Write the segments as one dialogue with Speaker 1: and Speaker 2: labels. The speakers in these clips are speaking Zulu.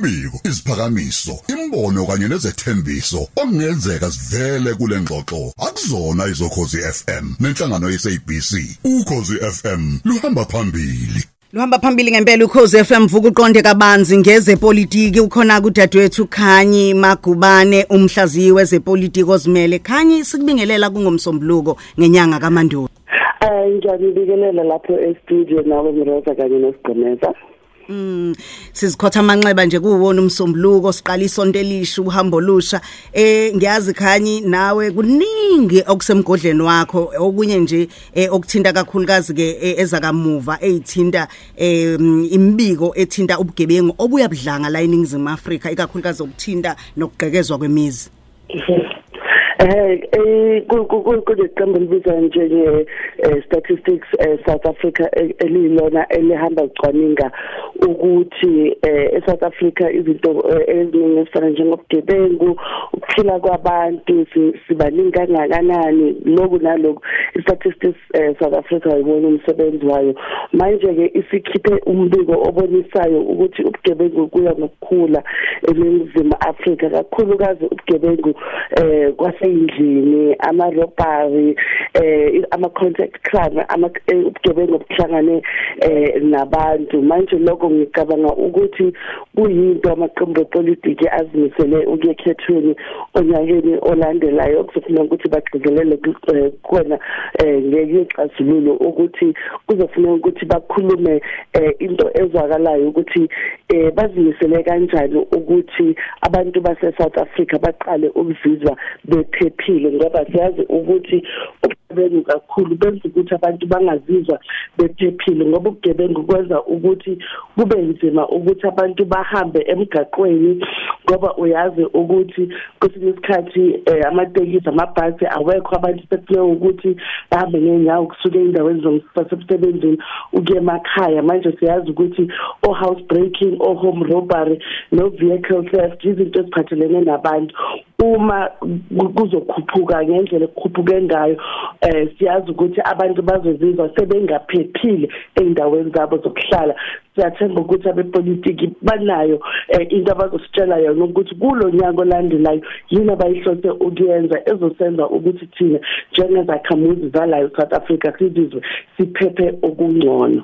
Speaker 1: Imbiko, isiphakamiso, imbono kanye nezethembiso okungenzeka sivele kule ngxoxo akuzona izokhozi FM nenhlangano yeSABC. Ukhozi FM luhamba phambili.
Speaker 2: Luhamba phambili ngempela ukhozi FM vuka uqonde kabanzi ngezepolitiki ukhona kudadewethu Khanyi Magubane umhlaziyi wezepolitiki ozimele Khanyi sikubingelela kungomsombuluko ngenyanga kaMandulo
Speaker 3: Eh ngiyabikelela lapho e-studio nawe Mroza kanye nosigqemeza.
Speaker 2: Mm sizikhotha amanxeba nje kuwona umsombuluko siqala isonto elisha uhambo lusha eh ngiyazi khanyi nawe kuningi okusemgodleni wakho. Okunye nje eh, okuthinta kakhulukazi ke eh, ezakamuva ezithinta eh, imbiko ethinta ubugebengu obuyabudlanga la eningizimu Afrika ikakhulukazi okuthinta nokugqekezwa kwemizi.
Speaker 3: Eh eh kuleqembu libizwa njenge statistics South Africa elilona elihamba licwaninga ukuthi eSouth Africa izinto eziningi ezifana njengobugebengu ukuphila kwabantu sibaningi kangakanani lokhu nalokhu statistics South Africa ayibona umsebenzi wayo. Manje ke isikhiphe umbiko obonisayo ukuthi ubugebengu kuya ngokukhula eNingizimu Afrika kakhulukazi ubugebengu eh kwase endlini ama robbery eh ama contact crime ama ubugebengu obuhlangane eh nabantu. Manje lokho ngicabanga ukuthi kuyinto amaqembu epolitiki azimisele ukuyekhethweni onyakeni olandelayo. Okuzofuneka ukuthi bagcizelele khona ngekexazululo ukuthi kuzofuneka ukuthi bakhulume into ezwakalayo ukuthi bazimisele kanjani ukuthi abantu base South Africa baqale ukuzizwa bephephile ngoba siyazi ukuthi ubugebengu kakhulu benza ukuthi abantu bangazizwa bephephile ngoba ubugebengu kwenza ukuthi kube nzima ukuthi abantu bahambe emgaqweni ngoba uyazi ukuthi kwesinye isikhathi amatekisi amabhasi awekho abantu sekuleyo ukuthi bahambe ngenyawo kusuke endaweni zomsebenzini ukuye emakhaya. Manje siyazi ukuthi o house breaking o home robbery no vehicle theft izinto eziphathelene nabantu. Uma kuzokhuphuka ngendlela ekukhuphuke ngayo eh siyazi ukuthi abantu bazozizwa sebengaphephile eindaweni zabo zokuhlala. Siyathemba ukuthi abepolitiki banayo into abazositshela yona ukuthi kulo nyaka olandelayo yini abayihlose ukuyenza ezosenza ukuthi thina njengezakhamuzi zalayo South Africa sizizwe siphephe okungcono.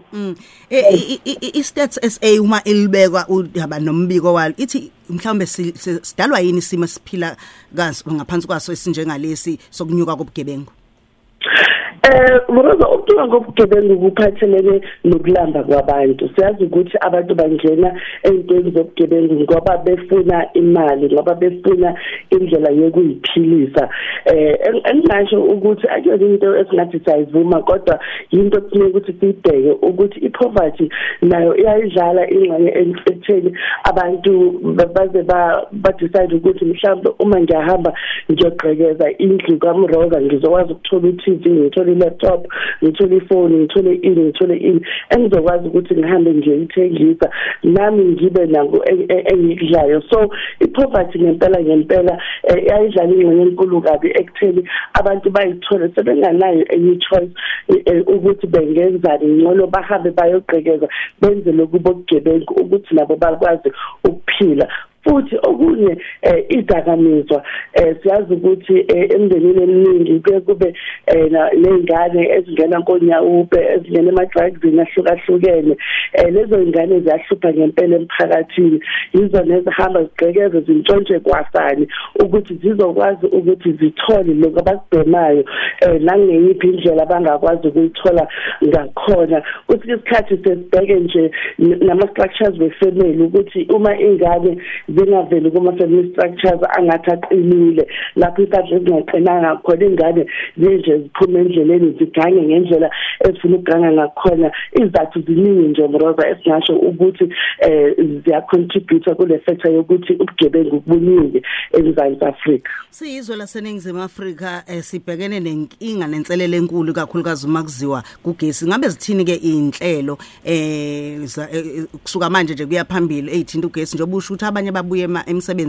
Speaker 2: I-stats SA uma ilibekwa udaba nombiko walo ithi mhlawumbe sidalwa yini isimo siphila kaso ngaphansi kwaso esinjengalesi sokunyuka kobugebengu?
Speaker 3: Eh ngoba ukucika ngobugebengu kuphathelene nokulamba kwabantu. Siyazi ukuthi abantu bangena ezintweni zobugebengu ngoba befuna imali ngoba befuna indlela yokuyiphilisa. Eh engingasho ukuthi akuyona into esingathi sayivuma kodwa into kufanele ukuthi sibheke ukuthi ipoverty nayo iyayidlala ingxenye ekutheni abantu baze ba decide ukuthi mhlawumbe uma ngiyahamba ngiyogqekeza indlu kaMroza ngizokwazi ukuthola uTV ngithola i-laptop ngithole ifoni ngithole ini ngithole ini engizokwazi ukuthi ngihambe ngiyithengisa nami ngibe nako engikudlayo. So i-poverty ngempela ngempela iyayidlala ingxenye enkulu kabi ekutheni abantu bayithole sebenganayo enye choice ukuthi bengenzani ngcono bahambe bayogqekeza benze lokubo bugebengu ukuthi nabo bakwazi ukuphila. Futhi okunye idakamizwa siyazi ukuthi emndenini eminingi kuye kube nezingane ezingena konyawupe ezingena ema-drugsini ahlukahlukene. Lezo ingane ziyahlupha ngempela emphakathini. Yizona ezihamba zigqekeze zintshontshe kwasani ukuthi zizokwazi ukuthi zithole lokho abakubhemayo nangeyiphi indlela abangakwazi ukuyithola ngakhona. Kwesinye isikhathi sesibheke nje nama-structures we-family ukuthi uma ingane zingaveli kuma-family structures angathi aqinile lapho isandla ezingaqinanga khona ingane zinje ziphume endleleni zigange ngendlela ezifuna ukuganga ngakhona. Izathu ziningi nje mroza esingasho ukuthi eh ziyacontribute kule factor yokuthi ubugebengu kubuningi eMzantsi Afrika.
Speaker 2: Siyizwe laseningizimu Afrika eh, sibhekene nenkinga nenselele enkulu kakhulukazi uma kuziwa kugesi. Ngabe zithini ke inhlelo eh kusuka manje nje kuya phambili ezithinta ugesi? Njengoba usho ukuthi abanye babuye emsebenzini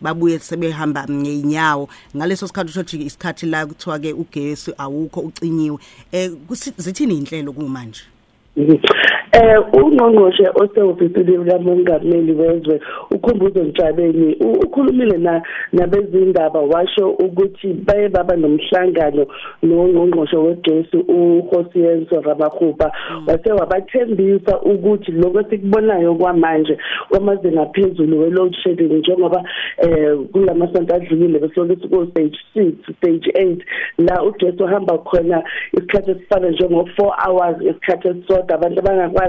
Speaker 2: babuye sebehamba ngeinyawo ngaleso sikhathi ushothi isikhathi la kuthiwa ke ugesi awukho ucinyiwe. Eh zithini inhlelo kumanje?
Speaker 3: Eh ungqongqoshe osehofisini likamongameli wezwe ukhumbuzo Ntshabeni ukhulumile na nabezindaba washo ukuthi baye baba nomhlangano nongqongqoshe wegesi uHosiyenso Ramakhupa wase wabathembisa ukuthi lokho sikubonayo kwamanje kwamazinga phezulu we load shedding njengoba eh kulamasonto adlulile besoke siku stage 6 stage 8 la ugesi uhamba khona isikhathi esifana njengo 4 hours isikhathi esisodwa. Abantu abangakwazi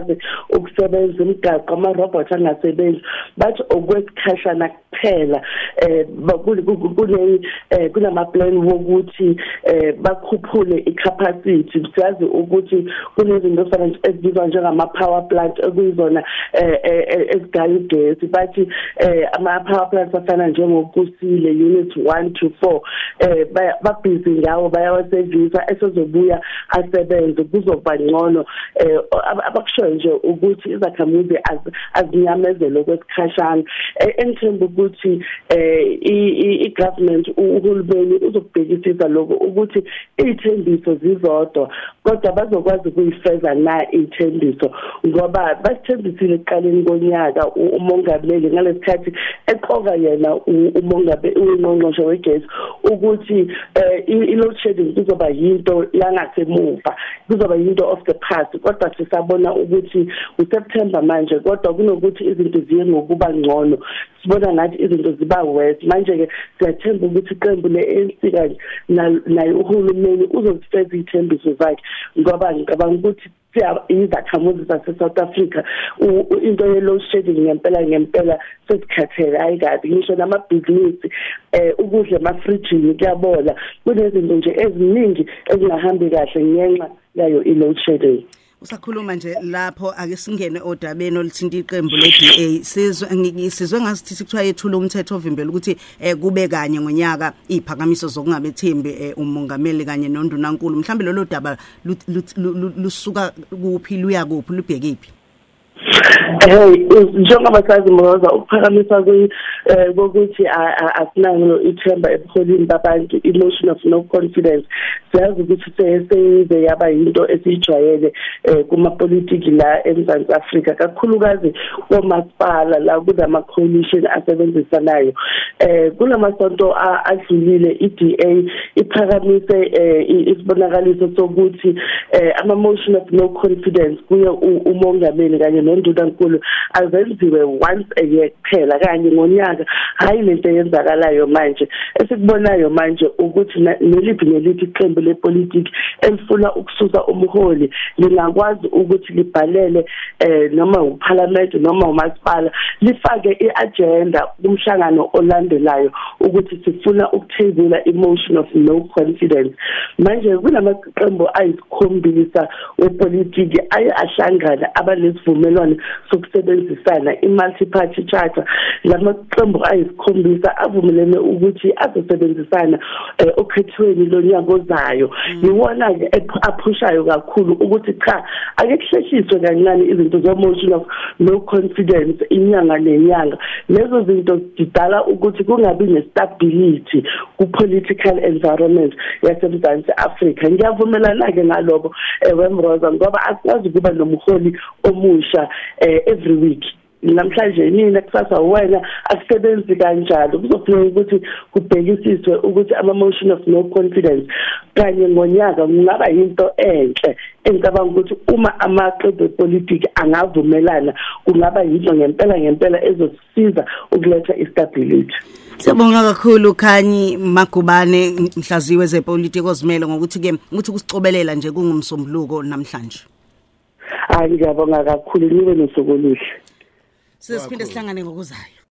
Speaker 3: ukusebenza imigaqo ama robot angasebenzi. Bathi okwesikhashana kuphela eh kune eh, kunama plan wokuthi eh, bakhuphule icapacity. Siyazi ukuthi kunezinto efana ezibizwa njengama power plant ekuyizona eh, ezigaya ugesi. Bathi ama power plants afana njengokusile unit 1 to 4 eh babhizi ngawo bayawasevisa esezobuya asebenze. Kuzoba ngcono eh abakushoyo nje ukuthi izakhamuzi azinyamezelo kwesikhashana engithemba ukuthi eh i government uhulumeni uzokubhekisisa lokho ukuthi izithembiso zizodwa kodwa bazokwazi ukuyifeza na izithembiso ngoba basithembisile ekuqaleni konyaka umongameli ngalesikhathi eqoka yena umongameli ungqongqoshe wegesi ukuthi i load shedding kuzoba yinto yangasemuva kuzoba yinto of the past kodwa sisabona ukuthi uSeptember manje kodwa kunokuthi izinto ziye ngokuba ngcono. Sibona ngathi izinto ziba worse manje ke siyathemba ukuthi iqembu le-ANC kanje naye uhulumeni uzozifeza ithembiso zakhe. Ngoba ngicabanga ukuthi izakhamuzi zase-south africa into ye-low shedding ngempela ngempela sesikhathele hayi kabi. Ngisho namabhizinisi um ukudla emafrijini kuyabola. Kunezinto nje eziningi ezingahambi kahle ngenxa yayo i-load shedding.
Speaker 2: Usakhuluma nje lapho ake singene odabeni oluthinta iqembu le-DA sizwe sizwe ngasithi sikuthiwa yethula umthetho ovimbela ukuthi eh kube kanye ngonyaka iziphakamiso zokungabethembi eh, umongameli kanye nondunankulu. Mhlambe lolo daba lusuka kuphi luya kuphi lubhekiphi
Speaker 3: hey njengoba sazi mroza ukuphakamisa kokuthi asinayo ithemba ebuholini babantu emotion of no confidence siyazi ukuthi seyeze yaba yinto esijwayele kuma-politiki la eMzantsi Afrika kakhulukazi komasipala la kunama coalition asebenzisanayo. Eh kulamasonto adlulile iDA iphakamise isibonakaliso sokuthi ama motion of no confidence kuye umongameli kanye nondunankulu azenziwe once a year kuphela kanye ngonyaka. Hayi lento eyenzakalayo manje. Esikubonayo manje ukuthi neliphi neliphi iqembu lepolitiki elifuna ukususa umholi lingakwazi ukuthi libhalele eh noma uparliament noma umasipala lifake iagenda kumhlangano olandelayo ukuthi sifuna ukuthezula emotion of no confidence manje kunamaqembu ayisikhombisa wepolitiki aye ahlangana abalesivumelwano sokusebenzisana i-multi party charter lamaqembu ayisikhombisa avumelene ukuthi azosebenzisana okhethweni lonyaka ozayo yiwona ke aphushayo kakhulu ukuthi cha ake kuhleshiswe kancane izinto zomotion of no confidence inyanga nenyanga. Lezo zinto zidala ukuthi kungabi nestability ku political environment yaseMzantsi Africa ngiyavumelana ke ngaloko ewemroza ngoba asikwazi kuba nomholi omusha every week. Namhlanje nina kusasa? Wena akusebenzi kanjalo. Kuzofuneka ukuthi kubhekisiswe ukuthi ama motion of no confidence kanye ngonyaka kungaba into enhle engicabanga ukuthi uma amaqembu epolitiki angavumelana kungaba yinto ngempela ngempela ezosiza ukuletha istability.
Speaker 2: Siyabonga kakhulu Khanyi Magubane mhlaziwe zepolitiki ozimele ngokuthi ke ukuthi kusicobelela nje kungumsombuluko namhlanje.
Speaker 3: Hayi ngiyabonga kakhulu nibe nosuku oluhle.
Speaker 2: Sesiphinde sihlangane ngokuzayo.